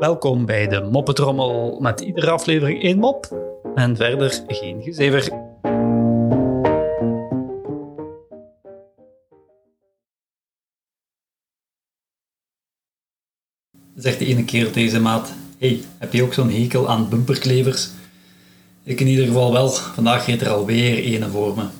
Welkom bij de Moppetrommel met iedere aflevering één mop en verder geen gezever. Zegt de ene keer deze maat: Hey, heb je ook zo'n hekel aan bumperklevers? Ik in ieder geval wel. Vandaag heet er alweer ene voor me.